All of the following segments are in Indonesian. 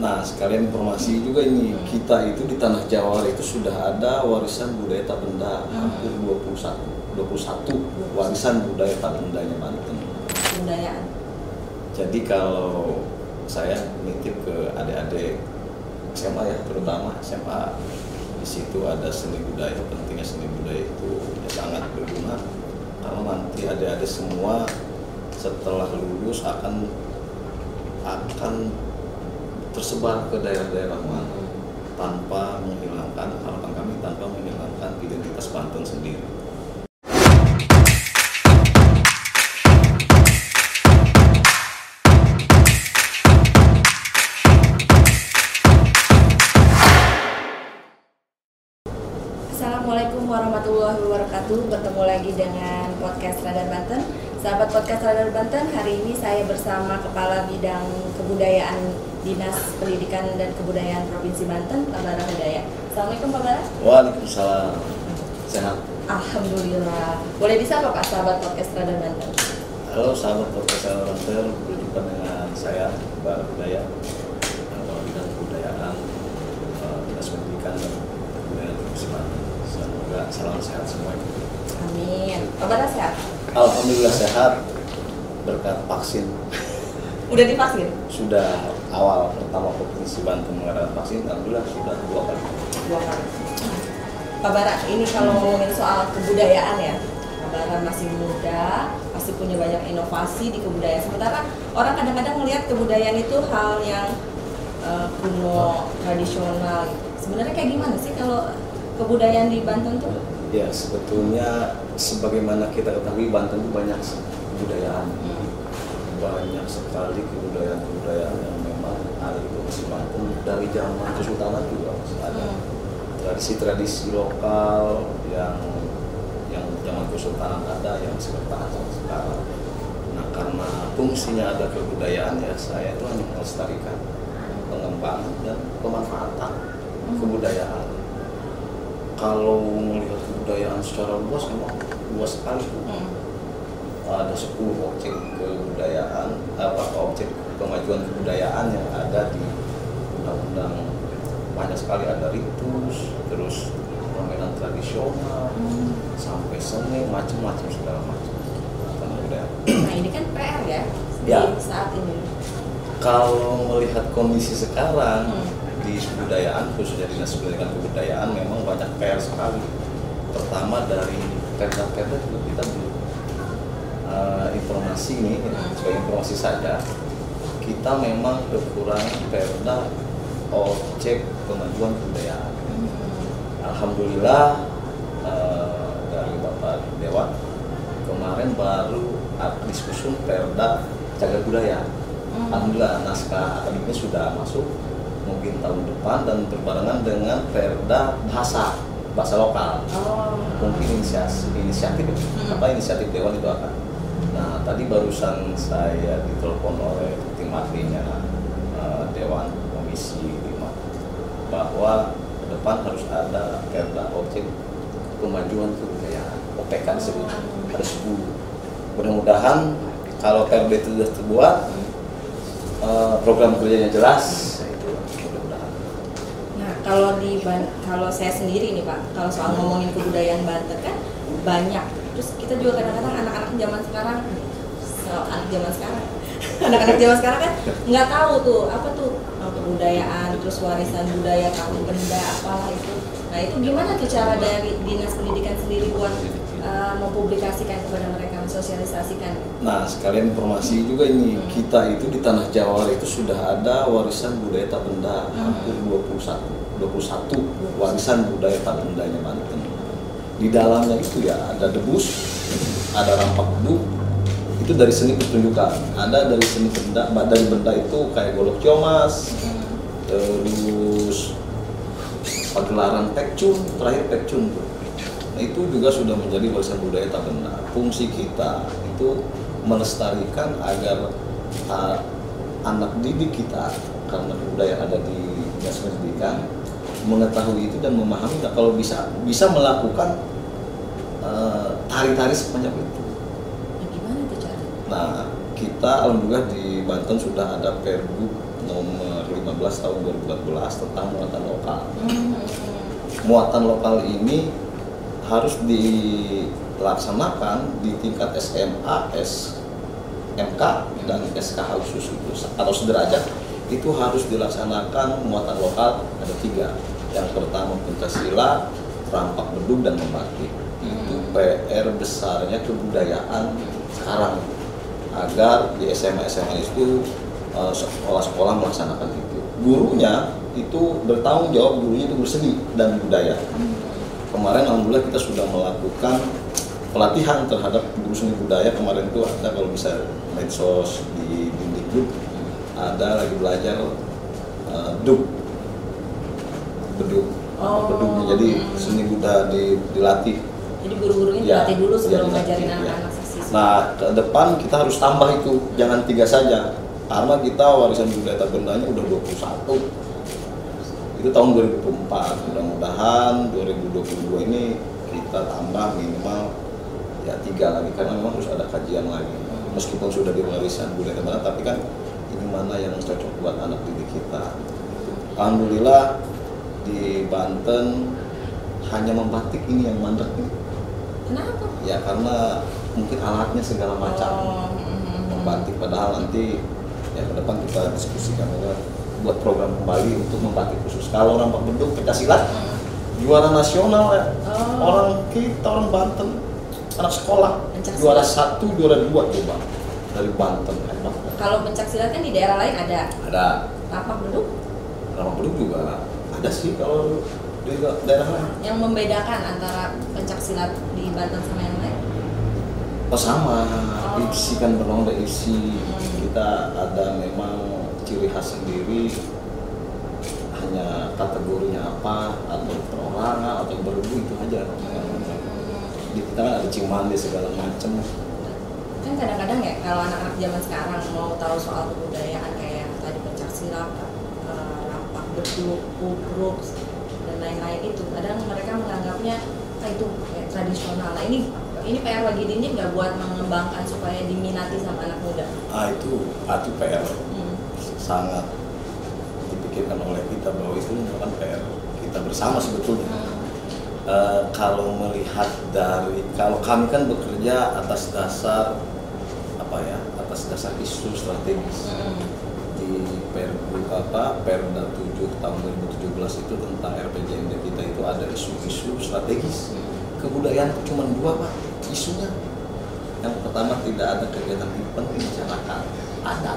Nah, sekalian informasi juga ini, kita itu di Tanah Jawa itu sudah ada warisan budaya tak benda hampir 21 21 warisan budaya tak bendanya Banten. Kebudayaan. Jadi kalau saya nitip ke adik-adik SMA ya, terutama SMA di situ ada seni budaya, pentingnya seni budaya itu ya sangat berguna karena nanti adik-adik semua setelah lulus akan akan tersebar ke daerah-daerah mana tanpa menghilangkan harapan kami tanpa menghilangkan identitas Banten sendiri. Assalamualaikum warahmatullahi wabarakatuh. Bertemu lagi dengan podcast Radar Banten. Sahabat podcast Radar Banten, hari ini saya bersama Kepala Bidang Kebudayaan Dinas Pendidikan dan Kebudayaan Provinsi Banten, Pak Bara Hidayat. Assalamualaikum Pak Bara. Waalaikumsalam. Sehat. Alhamdulillah. Boleh disapa Pak sahabat podcast Radar Banten? Halo sahabat podcast Banten, berjumpa dengan saya Kepala Bidang Kebudayaan eh, Dinas Pendidikan dan Kebudayaan Provinsi Banten. Semoga salam sehat semuanya. Amin. Pak Bara sehat? Alhamdulillah sehat berkat vaksin Udah divaksin? sudah awal pertama provinsi Banten mengadakan vaksin alhamdulillah sudah dua kali Dua kali. Pak Bara, ini kalau ngomongin soal kebudayaan ya, Pak masih muda, masih punya banyak inovasi di kebudayaan. Sementara orang kadang-kadang melihat kebudayaan itu hal yang eh, kuno, tradisional. Sebenarnya kayak gimana sih kalau kebudayaan di Banten tuh? ya sebetulnya sebagaimana kita ketahui Banten itu banyak kebudayaan banyak sekali kebudayaan-kebudayaan yang ada di provinsi Banten dari zaman Kesultanan juga masih ada Hmm. tradisi-tradisi lokal yang yang zaman Kesultanan ada yang masih bertahan sampai sekarang. Nah karena fungsinya ada kebudayaan ya saya itu hanya melestarikan pengembangan dan pemanfaatan kebudayaan. Kalau melihat kebudayaan secara luas memang luas sekali. Hmm. ada 10 objek kebudayaan apa objek kemajuan kebudayaan yang ada di undang-undang banyak sekali ada ritus terus permainan tradisional Hmm. sampai seni macam-macam segala macam tentang kebudayaan. Nah ini kan PR ya, Ya. saat ini. Kalau melihat kondisi sekarang Hmm. di kebudayaan khususnya dinas pendidikan kebudayaan memang banyak PR sekali. Pertama dari perda-perda juga kita belum eh, informasi ini Hmm. sebagai informasi saja kita memang kekurangan perda objek kemajuan kebudayaan. Hmm. Alhamdulillah eh, dari Bapak Dewan kemarin baru diskusi perda cagar budaya. Hmm. Alhamdulillah naskah akademiknya sudah masuk mungkin tahun depan dan berbarengan dengan perda bahasa bahasa lokal. Oh. Mungkin inisiasi inisiatif Hmm. apa inisiatif Dewan itu akan. Nah tadi barusan saya ditelepon oleh tim ahlinya eh, Dewan Komisi 5 bahwa ke depan harus ada perda objek kemajuan kebudayaan OPK disebut ada 10 mudah-mudahan kalau perda itu sudah terbuat eh, program kerjanya jelas Nah, kalau di kalau saya sendiri nih Pak, kalau soal ngomongin kebudayaan Banten kan banyak. Terus kita juga kadang-kadang anak-anak zaman sekarang, anak zaman sekarang, anak-anak zaman sekarang kan nggak tahu tuh apa tuh uh, kebudayaan, terus warisan budaya, tahun benda, apalah itu. Nah itu gimana tuh cara dari dinas pendidikan sendiri buat uh, mempublikasikan kepada mereka, mensosialisasikan? Nah, sekalian informasi juga ini, kita itu di Tanah Jawa itu sudah ada warisan budaya tak benda hampir 21 21 warisan budaya tak bendanya Banten. Di dalamnya itu ya ada debus, ada rampak beduk, itu dari seni pertunjukan. Ada dari seni benda, dari benda itu kayak golok ciomas, terus pagelaran pekcun, terakhir pekcun tuh. Nah, itu juga sudah menjadi warisan budaya tak benda. Fungsi kita itu melestarikan agar uh, anak didik kita karena budaya ada di dinas pendidikan mengetahui itu dan memahami nah, kalau bisa bisa melakukan uh, tari-tari sepanjang itu. Nah? Nah, kita alhamdulillah di Banten sudah ada pergub nomor 15 tahun 2014 tentang muatan lokal. Hmm. Muatan lokal ini harus dilaksanakan di tingkat SMA, SMK dan SKH khusus itu atau sederajat itu harus dilaksanakan muatan lokal ada tiga. Yang pertama Pancasila, rampak bedug dan membatik. Itu PR besarnya kebudayaan sekarang agar di SMA SMA itu eh, sekolah-sekolah melaksanakan itu. Gurunya itu bertanggung jawab gurunya itu berseni dan budaya. Kemarin alhamdulillah kita sudah melakukan pelatihan terhadap guru seni budaya kemarin itu ada kalau bisa medsos di Dindikduk ada lagi belajar eh, duk beduk Oh. beduk jadi seni budaya di, dilatih Jadi guru-gurunya Ya, dilatih dulu sebelum ya, ngajarin dilatih, ya. anak-anak siswa. Nah, ke depan kita harus tambah itu, jangan tiga saja. Karena kita warisan budaya tak bendanya udah 21. Itu tahun 2004. Mudah-mudahan 2022 ini kita tambah minimal ya tiga lagi karena memang harus ada kajian lagi. Meskipun sudah di warisan budaya tak benda, tapi kan ini mana yang cocok buat anak didik kita. Alhamdulillah di Banten hanya membatik ini yang mandek nih. Kenapa? Ya karena mungkin alatnya segala macam Oh, hmm. membatik padahal nanti ya ke depan kita diskusikan juga buat program kembali untuk membatik khusus. Kalau beduk kita silat Hmm. juara nasional ya. Oh. Orang kita orang Banten anak sekolah Pencak juara silat. satu juara dua coba dari Banten hebat. Kalau pencak silat kan di daerah lain ada. Ada Tapak beduk rampak beduk juga ada sih kalau di daerah lain. yang membedakan antara pencak silat di Banten sama yang. Oh sama, isi kan dari isi. Kita ada memang ciri khas sendiri, hanya kategorinya apa, atau perorangan, atau berbu itu aja. Di kita kan ada cimande segala macam. Kan kadang-kadang ya kalau anak-anak zaman sekarang mau tahu soal kebudayaan kayak tadi pencak silat, eh, rampak beduk, kubruk dan lain-lain itu, kadang mereka menganggapnya ah, itu kayak tradisional. Nah ini ini PR bagi Dini nggak buat mengembangkan supaya diminati sama anak muda. Ah itu, itu PR Hmm. sangat dipikirkan oleh kita bahwa itu merupakan PR kita bersama sebetulnya. Hmm. Eh, kalau melihat dari kalau kami kan bekerja atas dasar apa ya atas dasar isu strategis Hmm. di Perbu apa Perda 7 tahun 2017 itu tentang RPJMD kita itu ada isu-isu strategis kebudayaan cuma dua pak isunya. Yang pertama tidak ada kegiatan event di masyarakat ada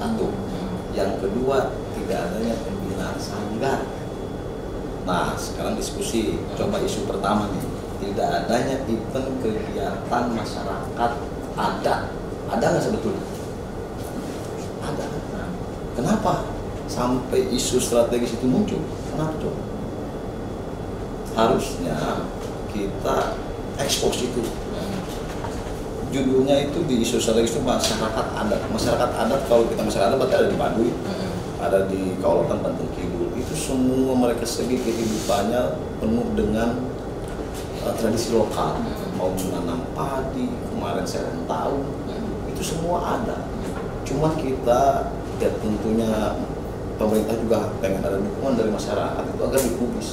satu. Yang kedua tidak adanya pembinaan sanggar. Nah sekarang diskusi. Coba isu pertama nih. Tidak adanya event kegiatan masyarakat ada ada nggak sebetulnya? Ada. Kenapa? Sampai isu strategis itu muncul. Kenapa coba? Harusnya kita ekspos itu. Judulnya itu di isu strategis itu masyarakat adat. Masyarakat adat kalau kita masyarakat adat berarti ada di Baduy Hmm. ada di Kaulatan Banten Kidul. Itu semua mereka segi kehidupannya penuh dengan uh, tradisi lokal. Mau menanam padi kemarin saya tahu. Itu semua ada. Cuma kita ya tentunya pemerintah juga pengen ada dukungan dari masyarakat itu agar dikubis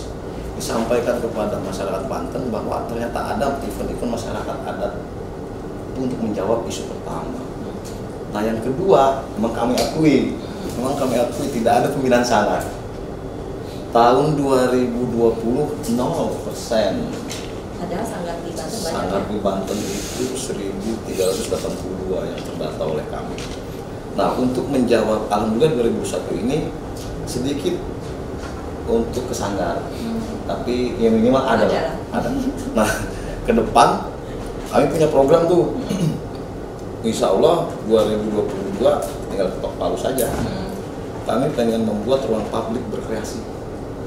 disampaikan kepada masyarakat Banten bahwa ternyata ada event-event masyarakat adat untuk menjawab isu pertama. Nah yang kedua, memang kami akui, memang kami akui tidak ada pembinaan sanggar. Tahun 2020 0 persen Padahal sanggar di Banten sanggar ya. di Banten itu 1382 yang terdata oleh kami. Nah untuk menjawab Alhamdulillah 2001 ini sedikit untuk ke sanggar, Hmm. tapi ya minimal ada, Ada ada. Nah ke depan kami punya program tuh, Insya Allah 2022 tinggal ketok palu saja. Hmm. Kami pengen membuat ruang publik berkreasi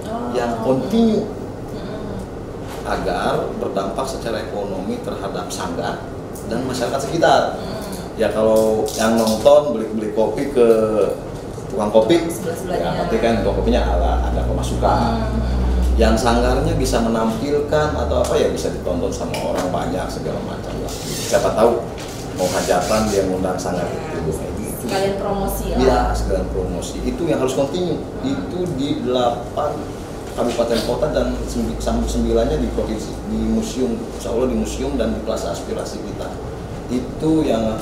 Oh. yang kontinu Hmm. agar berdampak secara ekonomi terhadap sanggar dan masyarakat sekitar. Hmm. Ya kalau yang nonton beli-beli kopi ke tukang kopi, ya nanti kan tukang kopinya ada, ada pemasukan. Hmm. Yang sanggarnya bisa menampilkan atau apa ya bisa ditonton sama orang banyak segala macam lah. Siapa tahu mau hajatan dia ngundang sanggar itu, itu sekalian promosi lah. Iya, sekalian promosi. Itu yang harus kontinu. Itu di 8 kabupaten kota dan sembi- sam- sembilannya di provinsi di museum, insya Allah di museum dan di plaza aspirasi kita. Itu yang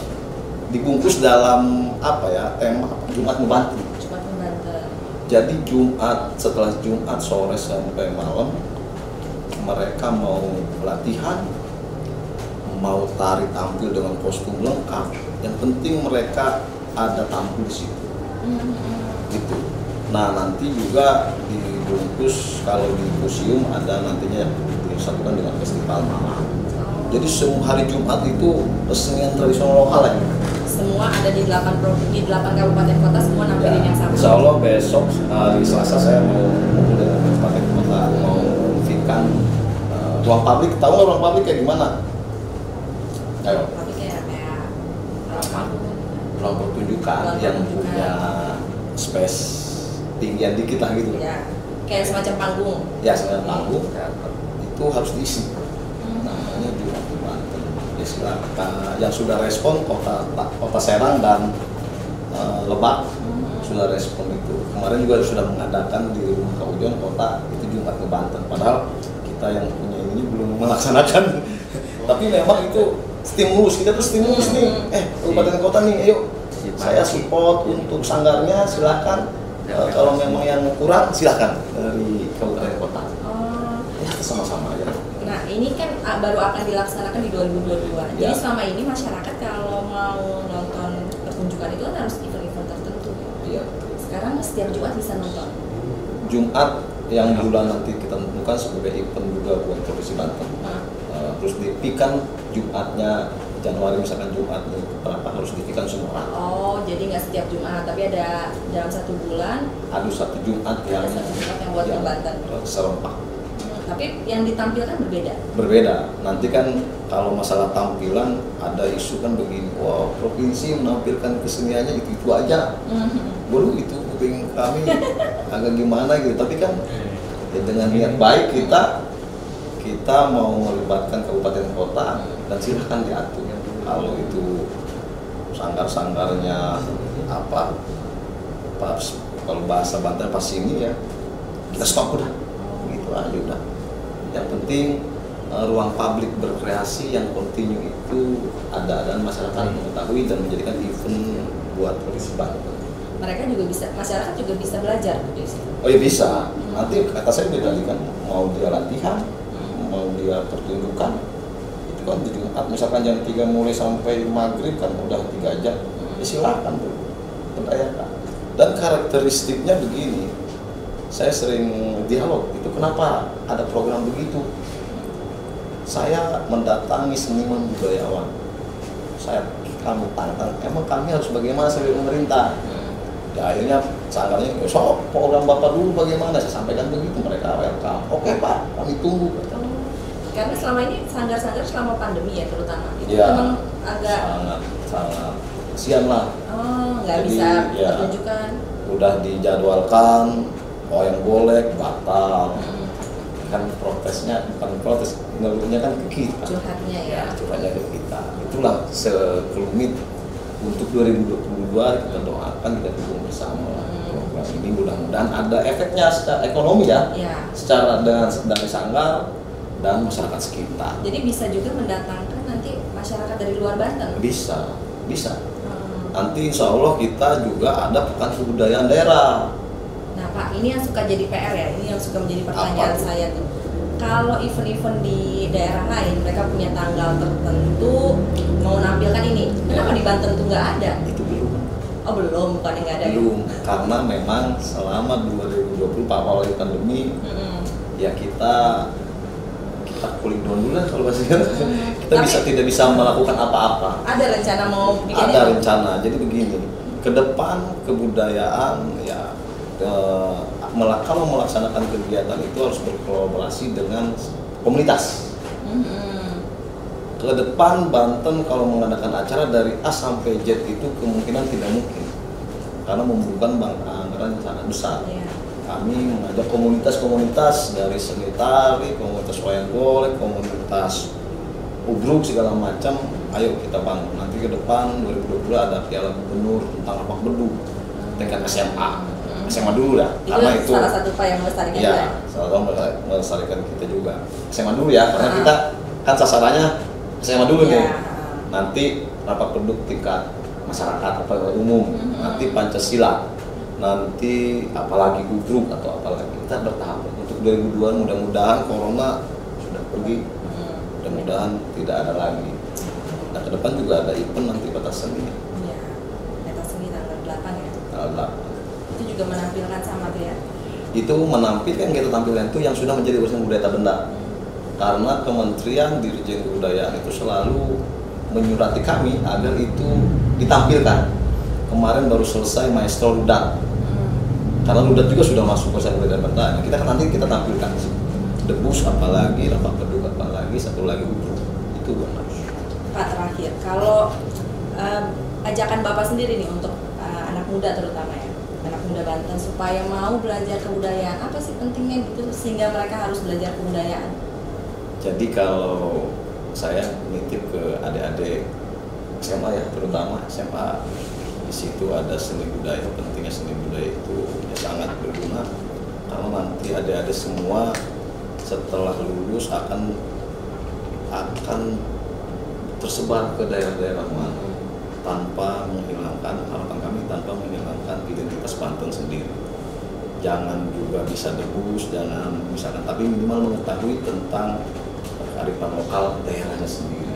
dibungkus dalam apa ya tema Jumat membantu. Cepat membantu. Jadi Jumat setelah Jumat sore sampai malam mereka mau latihan, mau tari tampil dengan kostum lengkap. Yang penting mereka ada tampil di situ. Hmm. Gitu. Nah nanti juga dibungkus kalau di museum ada nantinya yang disatukan dengan festival malam. Jadi semua hari Jumat itu kesenian tradisional lokal lagi. Semua ada di 8 pro- di 8 kabupaten kota semua nampilin yang sama. Ya, Insya Allah besok hari Selasa saya mau ngumpul dengan Kabupaten Kota mau fikan uh, ruang publik. Tahu nggak ruang publik kayak gimana? Ayo, kayak ruang pertunjukan yang punya space tinggian dikit lah gitu. Ya, kayak semacam panggung. Ya, sebenarnya panggung itu harus diisi. Hmm. Namanya Jumat di Silakan. Yang sudah respon kota kota Serang dan uh, Lebak Hmm. sudah respon itu. Kemarin juga sudah mengadakan di rumah Kaujon kota itu Jumat ke Banten padahal kita yang punya ini belum melaksanakan. Tapi memang itu stimulus kita tuh stimulus nih. Eh kabupaten kota nih ayo. Saya support untuk sanggarnya silakan. Eh, kalau memang yang kurang silakan dari kabupaten kota. Oh, ya sama-sama aja Nah, ini kan ah, baru akan dilaksanakan di 2022. Jadi Ya. selama ini masyarakat kalau mau nonton pertunjukan itu kan harus event-event tertentu. iya Sekarang setiap Jumat bisa nonton. Jumat yang bulan nanti kita tentukan sebagai event juga buat provinsi Banten Nah, Uh, terus dipikan Jumatnya Januari misalkan Jumat berapa harus dipikan semua oh, jadi nggak setiap Jumat, tapi ada dalam satu bulan ada satu Jumat yang ada satu Jumat yang buat ke Banten. serempak tapi yang ditampilkan berbeda. berbeda. Nanti kan kalau masalah tampilan ada isu kan begini wah provinsi menampilkan keseniannya itu itu aja. Hmm. baru itu kuping kami agak gimana gitu. Tapi kan ya dengan niat baik kita kita mau melibatkan kabupaten kota dan silahkan diatur. Kalau itu sanggar-sanggarnya apa pas kalau bahasa Banten pas ini ya kita stop udah gitu aja udah yang penting eh, ruang publik berkreasi yang kontinu itu ada dan masyarakat mengetahui dan menjadikan event buat provinsi Banten Mereka juga bisa, masyarakat juga bisa belajar di situ. Oh ya bisa. Nanti kata saya tadi kan mau dia latihan, mau dia pertunjukan, itu kan di Jumat misalkan jam 3 mulai sampai maghrib kan udah tiga jam. Ya silakan tuh, berdayakan. Dan karakteristiknya begini, saya sering dialog itu kenapa ada program begitu. Saya mendatangi seniman budayawan. Saya kamu tantang, emang kami harus bagaimana sebagai pemerintah? ya akhirnya sanggarnya so program bapak dulu bagaimana saya sampaikan begitu mereka welcome oke pak kami tunggu Karena selama ini sanggar-sanggar selama pandemi ya terutama itu Iya. memang agak sangat sangat kasihan lah oh nggak bisa ya. pertunjukan. udah dijadwalkan oh yang boleh batal kan protesnya bukan protes ngeluhnya kan ke kita Curhatnya ya. curhatnya ke kita itulah sekelumit untuk 2022 kita doakan kita dukung bersama Hmm. program ini mudah-mudahan ada efeknya secara ekonomi ya Ya. secara dengan dari sanggar dan masyarakat sekitar Jadi bisa juga mendatangkan nanti masyarakat dari luar Banten. bisa bisa Hmm. nanti insya Allah kita juga ada pekan kebudayaan daerah Nah Pak, ini yang suka jadi PR ya, ini yang suka menjadi pertanyaan Apa saya tuh. Kalau event-event di daerah lain, mereka punya tanggal tertentu mau nampilkan ini. Kenapa di Banten tuh nggak ada? itu belum Oh belum, bukan yang nggak ada. ya? belum karena memang selama 2020 pak awal pandemi Mm-mm. ya kita kita cooling down dulu lah kalau bahasa kita Hmm. kita Tapi- bisa tidak bisa melakukan apa-apa Ada rencana mau bikin ada itu? rencana jadi begini ke depan kebudayaan ya mela- kalau melaksanakan kegiatan itu harus berkolaborasi dengan komunitas. Mm-mm. ke depan Banten kalau mengadakan acara dari A sampai Z itu kemungkinan tidak mungkin. Karena membutuhkan anggaran yang sangat besar. Iya. kami mengajak komunitas-komunitas dari seni tari, komunitas wayang golek, komunitas ubruk segala macam. Ayo kita bangun. Nanti ke depan 2020 ada piala gubernur tentang rapak bedu tingkat SMA SMA dulu dah itu, karena itu salah satu pak yang melestarikan Iya, ya? salah satu melestarikan kita juga SMA dulu ya karena Ah. kita kan sasarannya SMA dulu Iya. nih nanti rapat penduduk tingkat masyarakat apa umum Mhm. nanti pancasila nanti apalagi gudruk atau apalagi kita bertahap untuk 2002 mudah-mudahan corona sudah pergi Hmm. mudah-mudahan tidak ada lagi nah ke depan juga ada event nanti batas seni Iya. Meta seni tanggal 8 ya. tanggal 8. Itu juga menampilkan sama ya. itu menampilkan kita tampilkan itu yang sudah menjadi urusan budaya tak benda karena Kementerian Dirjen Kebudayaan itu selalu menyurati kami agar itu ditampilkan. Kemarin baru selesai maestro ludak karena ludak juga sudah masuk ke budaya benda Nah, kita kan nanti kita tampilkan. Debus apalagi rapat beduk apalagi satu lagi itu benar Pak terakhir, kalau em, ajakan Bapak sendiri nih untuk eh, anak muda terutama ya, anak muda Banten supaya mau belajar kebudayaan, apa sih pentingnya gitu sehingga mereka harus belajar kebudayaan? jadi kalau saya nitip ke adik-adik SMA ya terutama SMA di situ ada seni budaya pentingnya seni budaya itu ya sangat berguna karena nanti adik-adik semua setelah lulus akan akan tersebar ke daerah-daerah mana tanpa menghilangkan harapan kami tanpa menghilangkan identitas Banten sendiri jangan juga bisa debus jangan misalkan tapi minimal mengetahui tentang kearifan lokal daerahnya sendiri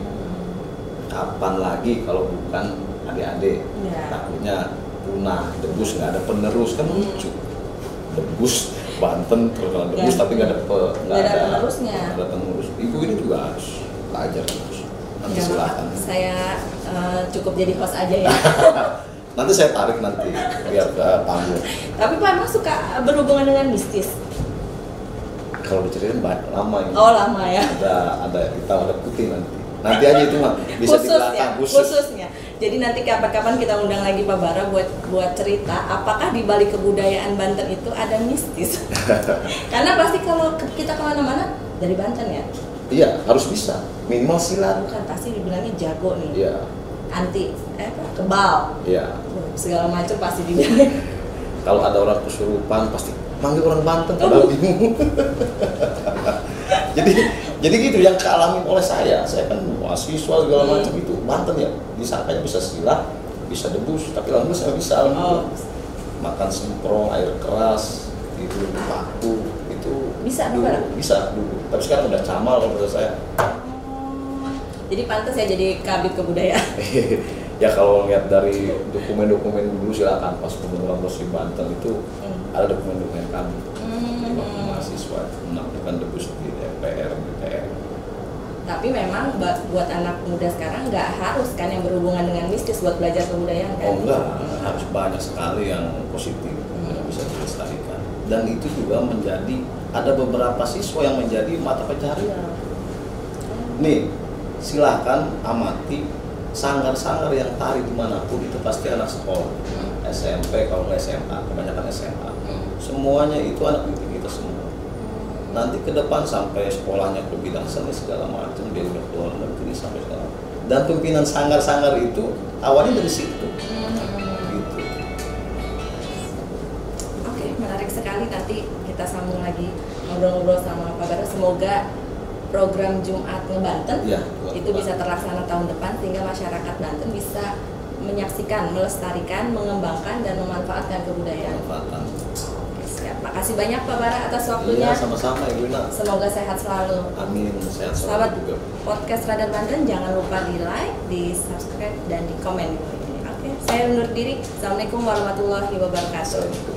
kapan lagi kalau bukan adik-adik Ya. takutnya punah debus nggak ada penerus kan lucu debus Banten terkenal debus Ya. tapi nggak ada pe- Nggak ada penerusnya. nggak ada penerus ibu ini juga harus belajar terus nanti Ya, silahkan Saya eh, cukup jadi host aja ya. nanti saya tarik nanti biar ke panggung. Tapi Pak emang suka berhubungan dengan mistis? kalau diceritain banyak lama ini. Oh lama ya. ada ada hitam ada putih nanti. Nanti aja itu mah bisa khusus ya, khusus. khususnya. Jadi nanti kapan-kapan kita undang lagi Pak Bara buat buat cerita apakah di balik kebudayaan Banten itu ada mistis. Karena pasti kalau ke- kita ke mana-mana dari Banten ya, iya harus bisa. Minimal silat. Bukan pasti dibilangnya jago nih, iya anti eh kebal, iya. Segala macam pasti dibilang. kalau ada orang kesurupan pasti manggil orang Banten bingung jadi jadi gitu yang kealamin oleh saya saya kan mahasiswa segala Hmm. macam itu Banten ya. Disangkanya bisa silat bisa debus tapi lama saya bisa. Oh, makan semprong air keras itu paku itu Bisa, dulu bisa dulu. Tapi sekarang udah camal kalau menurut saya jadi pantas ya jadi kabit kebudayaan. ya kalau lihat dari dokumen-dokumen dulu silakan pas pembentukan Prosi Banten itu Hmm. ada dokumen-dokumen kami Hmm. waktu mahasiswa melakukan debus di DPR DPR Tapi memang buat anak muda sekarang nggak harus kan yang berhubungan dengan mistis buat belajar kebudayaan kan? oh enggak harus banyak sekali yang positif yang bisa dilestarikan dan itu juga menjadi ada beberapa siswa yang menjadi mata pencaharian nih silahkan amati sanggar-sanggar yang tari di mana pun itu pasti anak sekolah Hmm. SMP kalau nggak SMA kebanyakan SMA Hmm. semuanya itu anak didik kita semua nanti ke depan sampai sekolahnya ke bidang seni segala macam dia udah keluar negeri sampai sekarang dan pimpinan sanggar-sanggar itu awalnya dari situ Hmm. gitu Oke, menarik sekali. Nanti kita sambung lagi ngobrol-ngobrol sama Pak Bara. Semoga program Jumat Ngebanten Iya, itu bisa terlaksana tahun depan sehingga masyarakat Banten bisa menyaksikan, melestarikan, mengembangkan dan memanfaatkan kebudayaan. Oke, siap. Makasih banyak Pak Bara atas waktunya. iya sama-sama Ibu Ina Semoga sehat selalu. amin sehat Sahabat selalu juga podcast Radar Banten jangan lupa di like, di subscribe dan di komen. Oke, saya undur diri. Assalamualaikum warahmatullahi wabarakatuh. Assalamualaikum warahmatullahi wabarakatuh